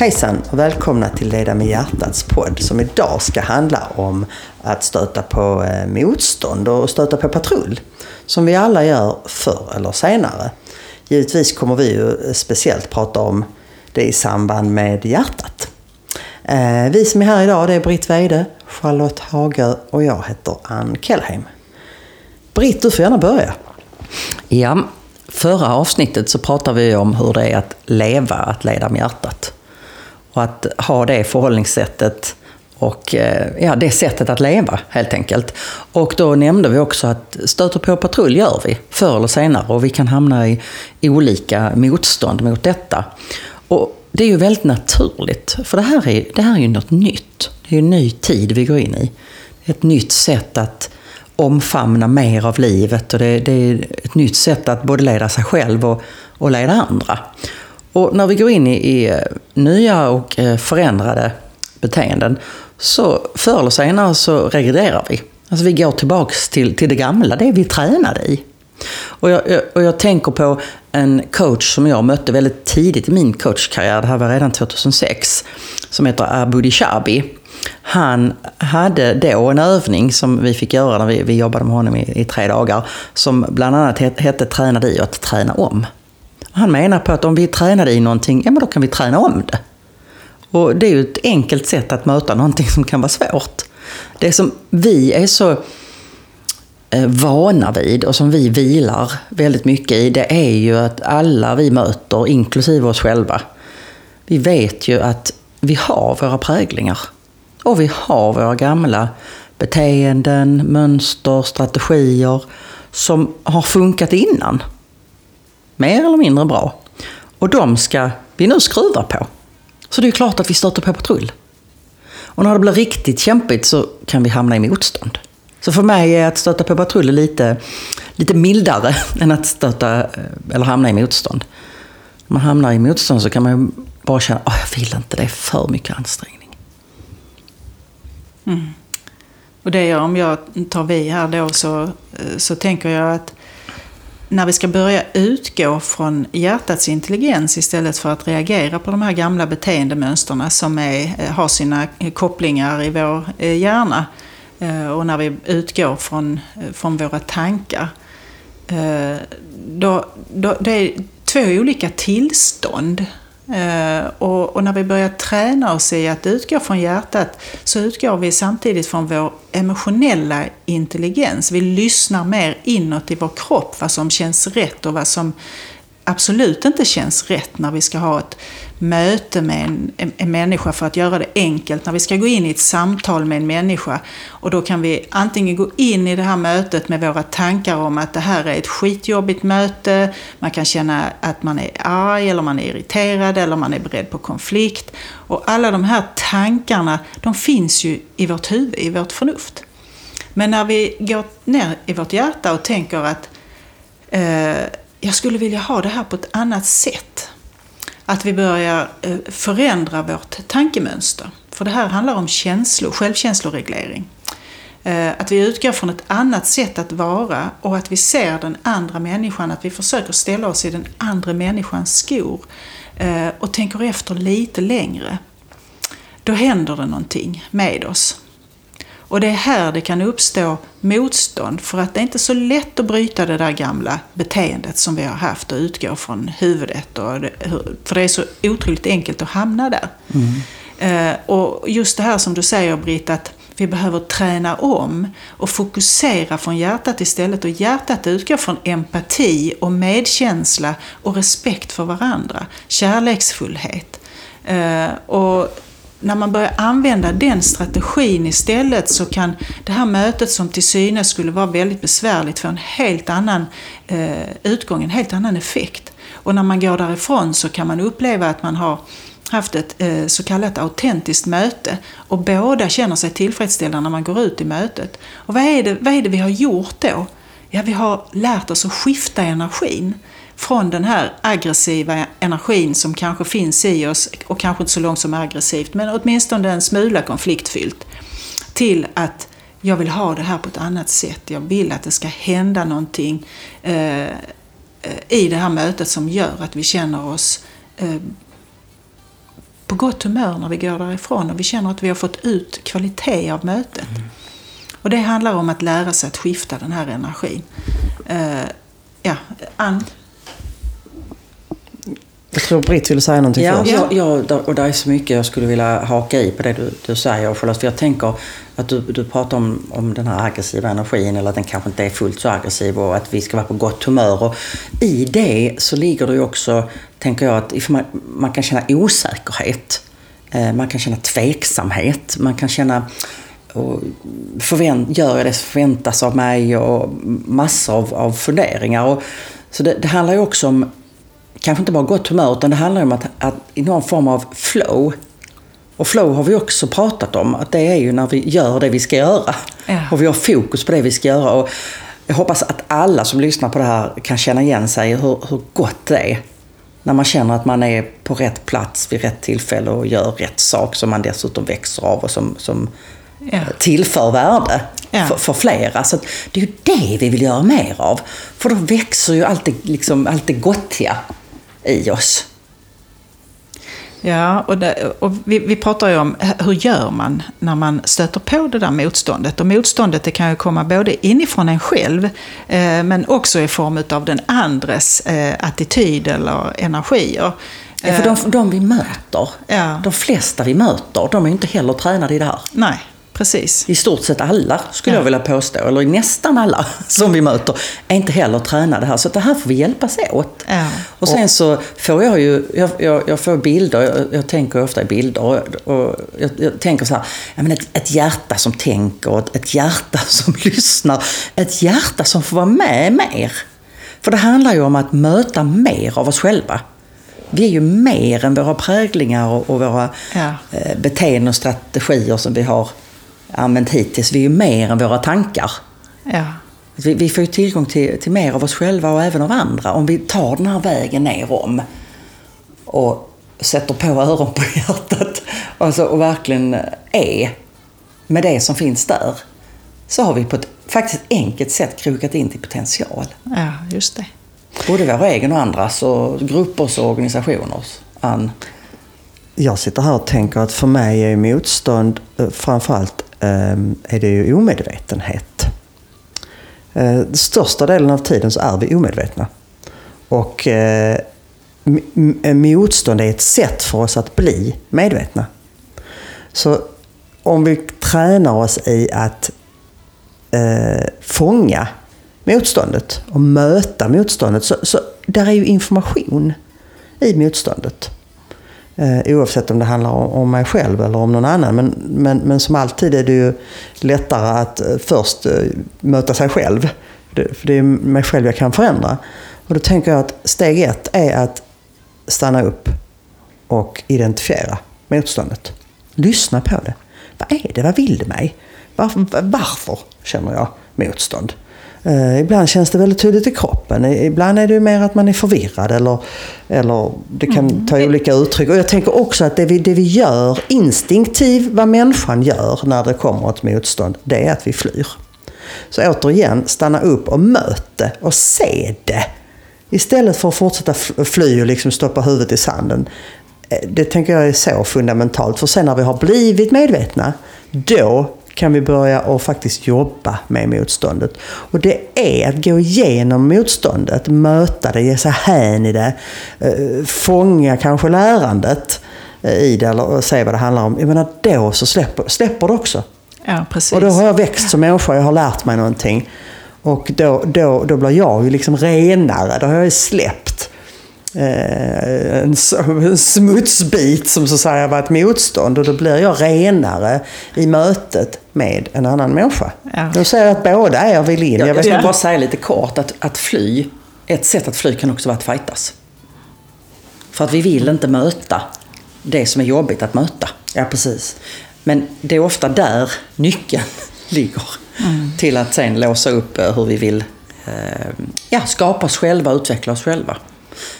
Hejsan och välkomna till Leda med hjärtats podd som idag ska handla om att stöta på eh, motstånd och stöta på patrull. Som vi alla gör förr eller senare. Givetvis kommer vi ju speciellt prata om det i samband med hjärtat. Eh, vi som är här idag det är Britt Weide, Charlotte Hagö och jag heter Ann Kellheim. Britt, du får gärna börja. Ja, förra avsnittet så pratade vi om hur det är att leva, att leda med hjärtat. Och att ha det förhållningssättet och eh, ja, det sättet att leva helt enkelt. Och då nämnde vi också att stöter på patrull gör vi förr eller senare och vi kan hamna i olika motstånd mot detta. Och det är ju väldigt naturligt, för det här är, det här är ju något nytt. Det är ju en ny tid vi går in i. Ett nytt sätt att omfamna mer av livet och det, det är ett nytt sätt att både leda sig själv och, och leda andra. Och när vi går in i, i eh, nya och eh, förändrade beteenden så förr eller senare så regredierar vi. Alltså vi går tillbaks till, till det gamla, det vi tränade i. Och jag, jag, och jag tänker på en coach som jag mötte väldigt tidigt i min coachkarriär, det här var redan 2006, som heter Abu Dishabi. Han hade då en övning som vi fick göra när vi, vi jobbade med honom i, i tre dagar, som bland annat hette Träna dig och att träna om. Han menar på att om vi är tränade i någonting, ja men då kan vi träna om det. Och det är ju ett enkelt sätt att möta någonting som kan vara svårt. Det som vi är så eh, vana vid och som vi vilar väldigt mycket i, det är ju att alla vi möter, inklusive oss själva, vi vet ju att vi har våra präglingar. Och vi har våra gamla beteenden, mönster, strategier som har funkat innan mer eller mindre bra. Och de ska vi nu skruva på. Så det är klart att vi stöter på patrull. Och när det blir riktigt kämpigt så kan vi hamna i motstånd. Så för mig är att stöta på patrull lite, lite mildare än att stöta eh, eller hamna i motstånd. När man hamnar i motstånd så kan man bara känna att jag vill inte, det är för mycket ansträngning. Mm. Och det är om jag tar vi här då så, eh, så tänker jag att när vi ska börja utgå från hjärtats intelligens istället för att reagera på de här gamla beteendemönsterna som är, eh, har sina eh, kopplingar i vår eh, hjärna och när vi utgår från, från våra tankar. Då, då, det är två olika tillstånd Eh, och, och, när vi börjar träna oss i att utgå från hjärtat så utgår vi samtidigt från vår emotionella intelligens. Vi lyssnar mer inåt i vår kropp, vad som känns rätt och vad som absolut inte känns rätt när vi ska ha ett möte med en, en, en, människa för att göra det enkelt. När vi ska gå in i ett samtal med en människa och då kan vi antingen gå in i det här mötet med våra tankar om att det här är ett skitjobbigt möte. Man kan känna att man är arg eller man är irriterad eller man är beredd på konflikt. Och alla de här tankarna, de finns ju i vårt huvud, i vårt förnuft. Men när vi går ner i vårt hjärta och tänker att eh, jag skulle vilja ha det här på ett annat sätt. Att vi börjar eh, förändra vårt tankemönster. För det här handlar om känslor, självkänsloreglering. Eh, att vi utgår från ett annat sätt att vara och att vi ser den andra människan, att vi försöker ställa oss i den andra människans skor eh, och tänker efter lite längre. Då händer det någonting med oss. Och det är här det kan uppstå motstånd för att det är inte så lätt att bryta det där gamla beteendet som vi har haft och utgå från huvudet. Och det, för det är så otroligt enkelt att hamna där. Mm. Eh, och just det här som du säger Britt, att vi behöver träna om och fokusera från hjärtat istället. Och hjärtat utgår från empati och medkänsla och respekt för varandra. Kärleksfullhet. Eh, och när man börjar använda den strategin istället så kan det här mötet som till synes skulle vara väldigt besvärligt få en helt annan eh, utgång, en helt annan effekt. Och när man går därifrån så kan man uppleva att man har haft ett eh, så kallat autentiskt möte och båda känner sig tillfredsställda när man går ut i mötet. Och vad är det, vad är det vi har gjort då? Ja, vi har lärt oss att skifta energin från den här aggressiva energin som kanske finns i oss, och kanske inte så långt som aggressivt, men åtminstone en smula konfliktfyllt, till att jag vill ha det här på ett annat sätt. Jag vill att det ska hända någonting eh, i det här mötet som gör att vi känner oss eh, på gott humör när vi går därifrån och vi känner att vi har fått ut kvalitet av mötet. Mm. Och det handlar om att lära sig att skifta den här energin. Uh, ja, Ann? Jag tror Britt vill säga någonting ja, först. Ja, ja, och det är så mycket jag skulle vilja haka i på det du, du säger Charlotte. För jag tänker att du, du pratar om, om den här aggressiva energin eller att den kanske inte är fullt så aggressiv och att vi ska vara på gott humör. Och I det så ligger det ju också, tänker jag, att man, man kan känna osäkerhet. Eh, man kan känna tveksamhet. Man kan känna och förvänt, gör jag det som förväntas av mig och massor av, av funderingar. Och, så det, det handlar ju också om kanske inte bara gott humör, utan det handlar om att, att i någon form av flow. Och flow har vi också pratat om, att det är ju när vi gör det vi ska göra. Ja. Och vi har fokus på det vi ska göra. Och jag hoppas att alla som lyssnar på det här kan känna igen sig hur, hur gott det är. När man känner att man är på rätt plats vid rätt tillfälle och gör rätt sak som man dessutom växer av och som, som ja. tillför värde ja. för, för, flera. Så det är ju det vi vill göra mer av. För då växer ju allt det, liksom, allt det gottiga i oss. Ja, och, det, och vi, vi, pratar ju om hur gör man när man stöter på det där motståndet. Och motståndet det kan ju komma både inifrån en själv, eh, men också i form av den andres eh, attityd eller energier. Ja, för de, de vi möter, ja. de flesta vi möter, de är ju inte heller tränade i det här. Nej. Precis. I stort sett alla, skulle ja. jag vilja påstå, eller nästan alla som vi möter, är inte heller tränade här. Så det här får vi hjälpas åt. Ja. Och sen så får jag ju, jag, jag, jag får bilder, jag, jag, tänker ofta i bilder. Och, och jag, tänker så här, menar, ett, ett hjärta som tänker, ett, ett hjärta som lyssnar, ett hjärta som får vara med mer. För det handlar ju om att möta mer av oss själva. Vi är ju mer än våra präglingar och, och våra ja. eh, beteenden och strategier som vi har använt hittills. Vi är ju mer än våra tankar. Ja. Vi, vi får ju tillgång till, till mer av oss själva och även av andra om vi tar den här vägen ner om och sätter på öron på hjärtat alltså, och verkligen är med det som finns där. Så har vi på ett faktiskt enkelt sätt krokat in till potential. Ja, just det. Både vår egen och andras och gruppers och organisationers. Ann? Jag sitter här och tänker att för mig är motstånd eh, framförallt Ehm, är det ju omedvetenhet. Eh, största delen av tiden så är vi omedvetna. Och eh, motstånd är ett sätt för oss att bli medvetna. Så om vi tränar oss i att eh, fånga motståndet och möta motståndet, så, så där är ju information i motståndet. Eh, oavsett om det handlar om, om mig själv eller om någon annan. Men, men, men som alltid är det ju lättare att eh, först eh, möta sig själv. Det, för det är mig själv jag kan förändra. Och då tänker jag att steg ett är att stanna upp och identifiera motståndet. Lyssna på det. Vad är det? Vad vill det mig? Varför, varför känner jag motstånd? Eh, ibland känns det väldigt tydligt i kroppen. Ibland är det mer att man är förvirrad eller, eller det kan mm. ta olika uttryck. Och jag tänker också att det vi, det vi gör instinktivt, vad människan gör när det kommer ett motstånd, det är att vi flyr. Så återigen, stanna upp och möt det och se det. Istället för att fortsätta fly och liksom stoppa huvudet i sanden. Eh, det tänker jag är så fundamentalt. För sen när vi har blivit medvetna, då kan vi börja och faktiskt jobba med motståndet. Och det är att gå igenom motståndet, möta det, ge sig hän i det, eh, fånga kanske lärandet eh, i det och se vad det handlar om. Jag menar, då så släpper, släpper det också. Ja, precis. Och då har jag växt som människa, jag har lärt mig någonting. Och då, då, då blir jag ju liksom renare, då har jag ju släppt Eh, en, en smutsbit som så att säga var ett motstånd och då blir jag renare i mötet med en annan människa. Ja. Jag säger att båda är vid linje. Jag, jag ska bara säga lite kort att, att fly, ett sätt att fly kan också vara att fightas. För att vi vill inte möta det som är jobbigt att möta. Ja, precis. Men det är ofta där nyckeln ligger. Till att sen låsa upp eh, hur vi vill eh, ja, skapa oss själva, utveckla oss själva.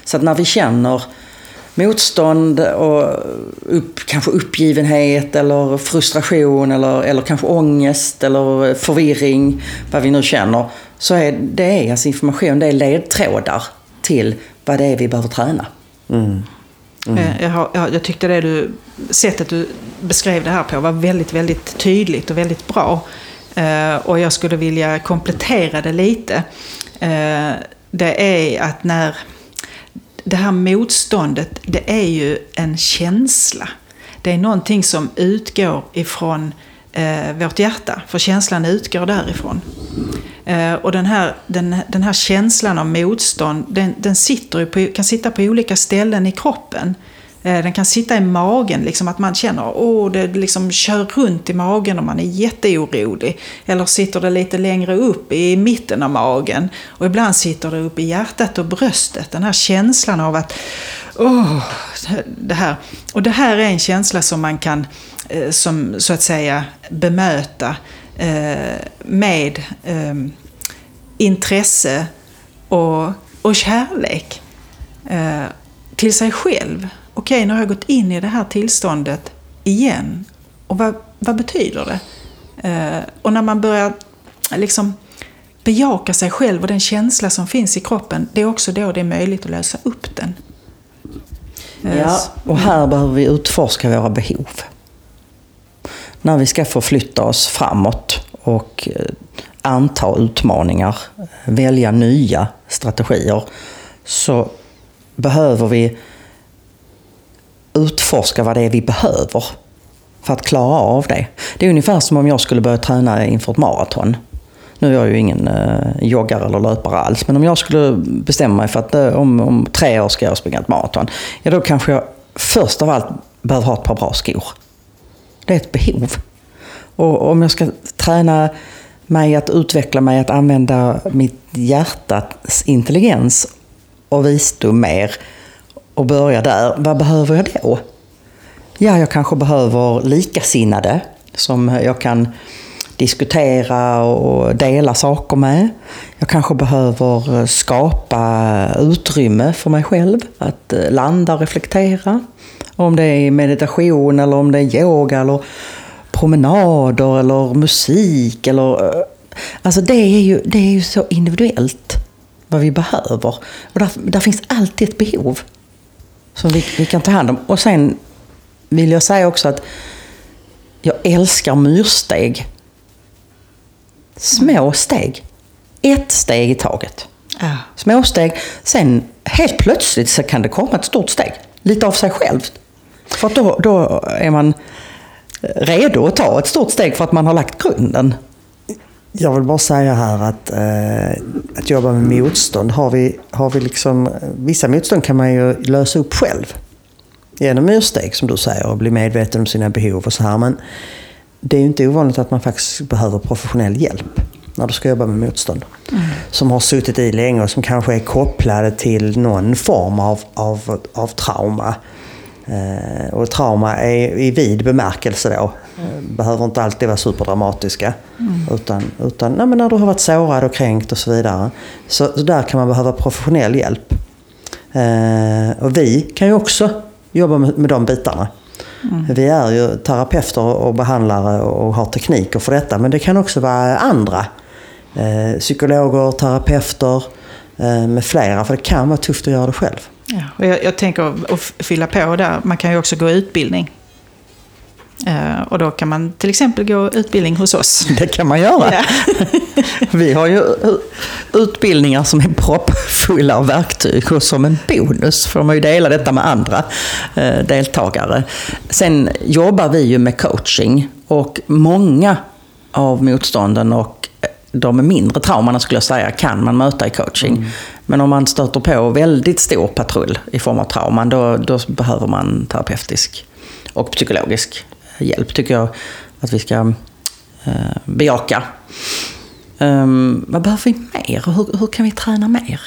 Så att när vi känner motstånd och upp, kanske uppgivenhet eller frustration eller, eller kanske ångest eller förvirring, vad vi nu känner, så är det är alltså information, det är ledtrådar till vad det är vi behöver träna. Eh, Jag, jag, jag tyckte det du, sättet du beskrev det här på var väldigt, väldigt tydligt och väldigt bra. Eh, och jag skulle vilja komplettera det lite. Eh, det är att när det här motståndet, det är ju en känsla. Det är någonting som utgår ifrån eh, vårt hjärta, för känslan utgår därifrån. Eh, och den här, den, den här känslan av motstånd, den, den sitter ju på, kan sitta på olika ställen i kroppen. Eh, den kan sitta i magen, liksom att man känner att det liksom kör runt i magen och man är jätteorolig. Eller sitter det lite längre upp i mitten av magen. Och ibland sitter det upp i hjärtat och bröstet. Den här känslan av att Åh, det här. Och det här är en känsla som man kan, eh, som så att säga, bemöta eh, med intresse och, och kärlek till sig själv. Okej, nu har jag gått in i det här tillståndet igen. Och vad, vad betyder det? Eh, och när man börjar liksom bejaka sig själv och den känsla som finns i kroppen, det är också då det är möjligt att lösa upp den. Eh, Ja, och här behöver vi utforska våra behov. När vi ska förflytta oss framåt och eh, anta utmaningar, välja nya strategier, så behöver vi utforska vad det är vi behöver för att klara av det. Det är ungefär som om jag skulle börja träna inför ett maraton. Nu är jag ju ingen eh, joggare eller löpare alls, men om jag skulle bestämma mig för att eh, om, om tre år ska jag springa ett maraton, ja då kanske jag först av allt behöver ha ett par bra skor. Det är ett behov. Och om jag ska träna mig att utveckla mig, att använda mitt hjärtats intelligens och visdom mer och börja där, vad behöver jag då? Ja, jag kanske behöver likasinnade som jag kan diskutera och dela saker med. Jag kanske behöver skapa utrymme för mig själv att eh, landa och reflektera. Om det är meditation eller om det är yoga eller promenader eller musik eller... Eh, alltså det är ju, det är ju så individuellt vad vi behöver. Och där, där finns alltid ett behov som vi, vi kan ta hand om. Och sen vill jag säga också att jag älskar myrsteg. Små steg. Ett steg i taget. Ja. Små steg. Sen helt plötsligt så kan det komma ett stort steg. Lite av sig själv. För då, då är man redo att ta ett stort steg för att man har lagt grunden. Jag vill bara säga här att, eh, att jobba med motstånd har vi, har vi liksom... Vissa motstånd kan man ju lösa upp själv. Genom myrsteg som du säger och bli medveten om sina behov och så här. Men det är ju inte ovanligt att man faktiskt behöver professionell hjälp när du ska jobba med motstånd. Som har suttit i länge och som kanske är kopplade till någon form av, av, av trauma. Eh, och trauma är i vid bemärkelse då. Eh, Behöver inte alltid vara superdramatiska. Utan, utan nej, när du har varit sårad och kränkt och så vidare. Så, så där kan man behöva professionell hjälp. Eh, och vi kan ju också jobba med, med de bitarna. Vi är ju terapeuter och behandlare och har tekniker för detta. Men det kan också vara andra. Eh, psykologer, terapeuter eh, med flera. För det kan vara tufft att göra det själv. Ja, och jag, jag tänker att fylla på där, man kan ju också gå utbildning. Eh, och då kan man till exempel gå utbildning hos oss. Det kan man göra. Ja. Vi har ju utbildningar som är proppfulla av verktyg och som en bonus får man ju dela detta med andra eh, deltagare. Sen jobbar vi ju med coaching och många av motstånden och de mindre traumorna skulle jag säga kan man möta i coaching. Men om man stöter på väldigt stor patrull i form av trauman då, då behöver man terapeutisk och psykologisk hjälp tycker jag att vi ska eh, bejaka. Um, vad behöver vi mer? Hur, hur kan vi träna mer?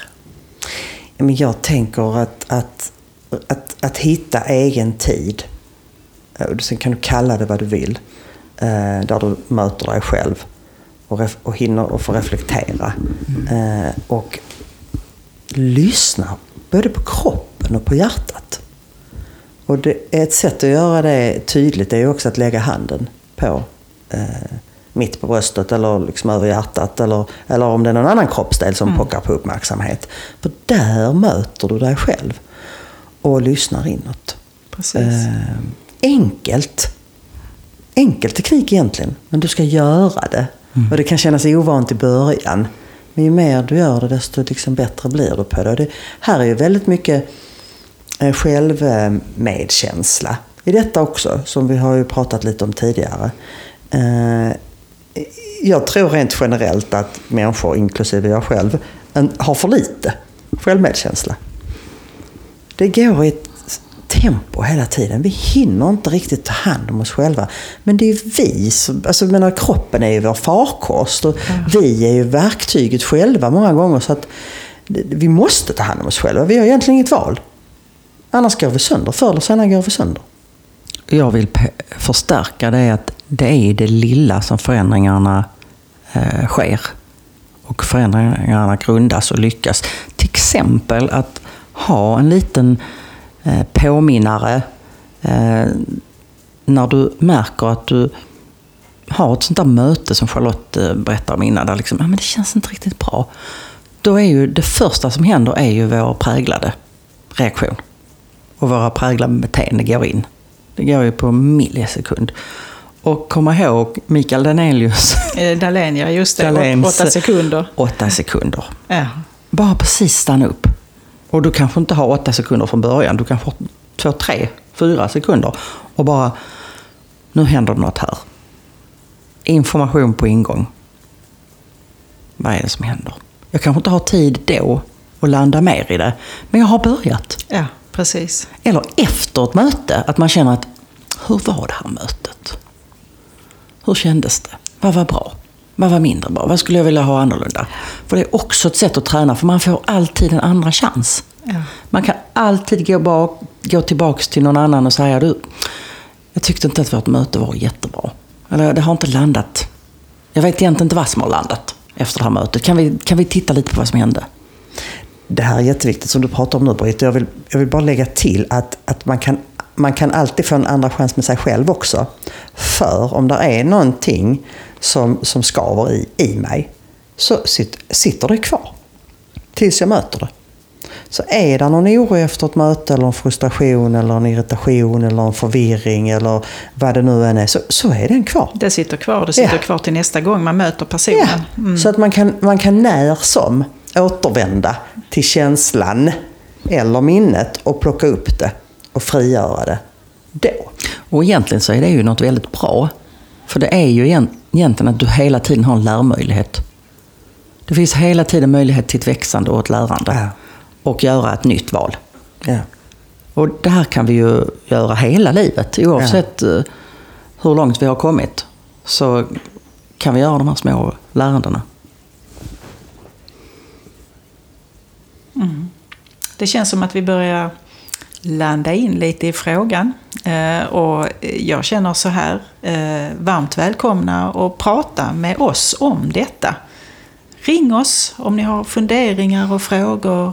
Men jag tänker att, att, att att hitta egen tid. Eh, Sen kan du kalla det vad du vill. eh, Där du möter dig själv och, ref- och hinner och får reflektera. Eh, Och lyssna både på kroppen och på hjärtat. Och det, ett sätt att göra det tydligt är ju också att lägga handen på eh, mitt på bröstet eller liksom över hjärtat. Eller, eller om det är någon annan kroppsdel som pockar på uppmärksamhet. För där möter du dig själv och lyssnar inåt. Precis. Eh, enkelt. Enkel teknik egentligen, men du ska göra det. Mm. Och det kan kännas ovant i början. Men ju mer du gör det, desto liksom bättre blir du på det. Och det här är ju väldigt mycket eh, självmedkänsla i detta också, som vi har ju pratat lite om tidigare. Eh, jag tror rent generellt att människor, inklusive jag själv, har för lite självmedkänsla. Det går i ett tempo hela tiden. Vi hinner inte riktigt ta hand om oss själva. Men det är ju vi som... Alltså, menar, kroppen är ju vår farkost och vi är ju verktyget själva många gånger. Så att vi måste ta hand om oss själva. Vi har egentligen inget val. Annars går vi sönder. Förr eller senare går vi sönder. Jag vill förstärka det att det är i det lilla som förändringarna eh, sker. Och förändringarna grundas och lyckas. Till exempel att ha en liten eh, påminnare eh, när du märker att du har ett sånt där möte som Charlotte eh, berättade om innan. Där liksom, ah, men det känns inte riktigt bra. Då är ju det första som händer är ju vår präglade reaktion. Och våra präglade beteende går in. Det går ju på millisekund. Och komma ihåg Mikael Danelius. Eh, Dahlén, ja just det. Dahléns- Åtta sekunder. Åtta sekunder. Ja. Bara precis stanna upp. Och du kanske inte har åtta sekunder från början. Du kanske har två, tre, fyra sekunder. Och bara, nu händer något här. Information på ingång. Vad är det som händer? Jag kanske inte har tid då att landa mer i det. Men jag har börjat. ja, precis. Eller efter ett möte, att man känner att hur var det här mötet? Hur kändes det? Vad var bra? Vad var mindre bra? Vad skulle jag vilja ha annorlunda? För det är också ett sätt att träna, för man får alltid en andra chans. Ja. Man kan alltid gå, bak, gå tillbaks till någon annan och säga du, jag tyckte inte att vårt möte var jättebra. Eller det har inte landat. Jag vet egentligen inte vad som har landat efter det här mötet. Kan vi, kan vi titta lite på vad som hände? Det här är jätteviktigt som du pratar om nu Britt. Jag vill, jag vill bara lägga till att, att man, kan, man kan alltid få en andra chans med sig själv också. För om det är någonting som, som skaver i, i mig så sit, sitter det kvar. Tills jag möter det. Så är det någon oro efter ett möte eller en frustration eller en irritation eller en förvirring eller vad det nu än är så, så är den kvar. Det sitter kvar. Det sitter Ja. kvar till nästa gång man möter personen. Ja, så att man kan, man kan när som återvända till känslan eller minnet och plocka upp det och frigöra det då. Och egentligen så är det ju något väldigt bra. För det är ju egent- egentligen att du hela tiden har en lärmöjlighet. Det finns hela tiden möjlighet till ett växande och ett lärande. Ja. Och göra ett nytt val. Ja. Och det här kan vi ju göra hela livet. Oavsett eh, hur långt vi har kommit. Så kan vi göra de här små lärandena. Det känns som att vi börjar landa in lite i frågan. Eh, och jag känner så här, eh, varmt välkomna att prata med oss om detta. Ring oss om ni har funderingar och frågor.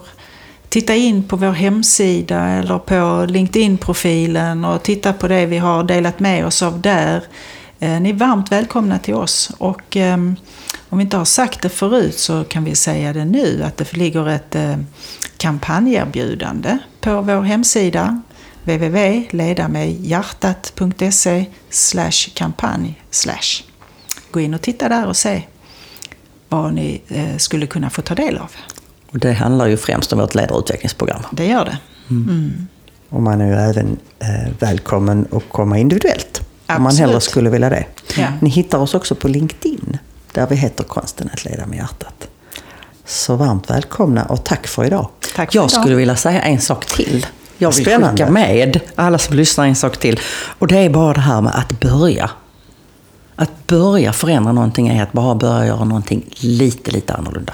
Titta in på vår hemsida eller på LinkedIn-profilen och titta på det vi har delat med oss av där. Eh, ni är varmt välkomna till oss. Och ehm, om vi inte har sagt det förut så kan vi säga det nu att det ligger ett eh, kampanjerbjudande på vår hemsida www.ledamedhjärtat.se kampanj. Gå in och titta där och se vad ni eh, skulle kunna få ta del av. Och det handlar ju främst om vårt ledarutvecklingsprogram. Det gör det. Och man är ju även eh, välkommen att komma individuellt. Om man Absolut. hellre skulle vilja det. Ja. Ni hittar oss också på LinkedIn. Där vi heter Konsten att leda med hjärtat. Så varmt välkomna och tack för idag. Tack för Jag idag. skulle vilja säga en sak till. Jag vill Spännande. skicka med alla som lyssnar en sak till. Och det är bara det här med att börja. Att börja förändra någonting är att bara börja göra någonting lite, lite annorlunda.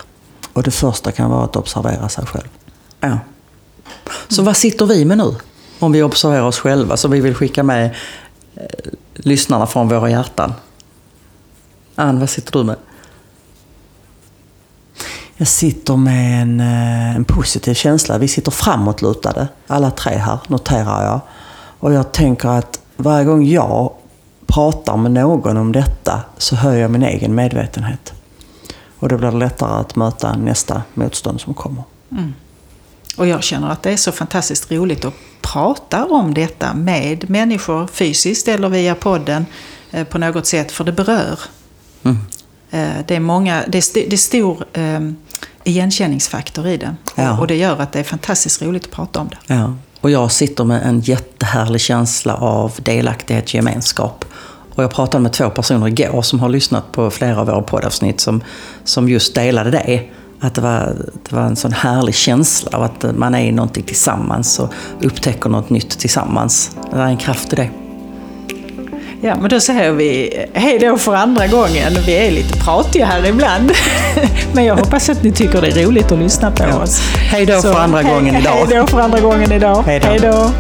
Och det första kan vara att observera sig själv. Ja. Så vad sitter vi med nu? Om vi observerar oss själva, så vi vill skicka med eh, lyssnarna från våra hjärtan. Ann, vad sitter du med? Jag sitter med en, eh, en positiv känsla. Vi sitter framåtlutade, alla tre här, noterar jag. Och jag tänker att varje gång jag pratar med någon om detta så höjer jag min egen medvetenhet. Och då blir det lättare att möta nästa motstånd som kommer. Mm. Och jag känner att det är så fantastiskt roligt att prata om detta med människor fysiskt eller via podden eh, på något sätt, för det berör. Mm. Eh, Det är, många, det är, det är stor eh, igenkänningsfaktor i det. Ja. Och det gör att det är fantastiskt roligt att prata om det. Ja. Och jag sitter med en jättehärlig känsla av delaktighet, gemenskap. Och jag pratade med två personer igår som har lyssnat på flera av våra poddavsnitt som, som just delade det. Att det var, det var en sån härlig känsla av att man är i någonting tillsammans och upptäcker något nytt tillsammans. Det är en kraft i det. Ja, men då säger vi hej då för andra gången. Vi är lite pratiga här ibland. Men jag hoppas att ni tycker det är roligt att lyssna på Ja. oss. Hej då för andra gången idag. Hej då för andra gången idag. Hej då.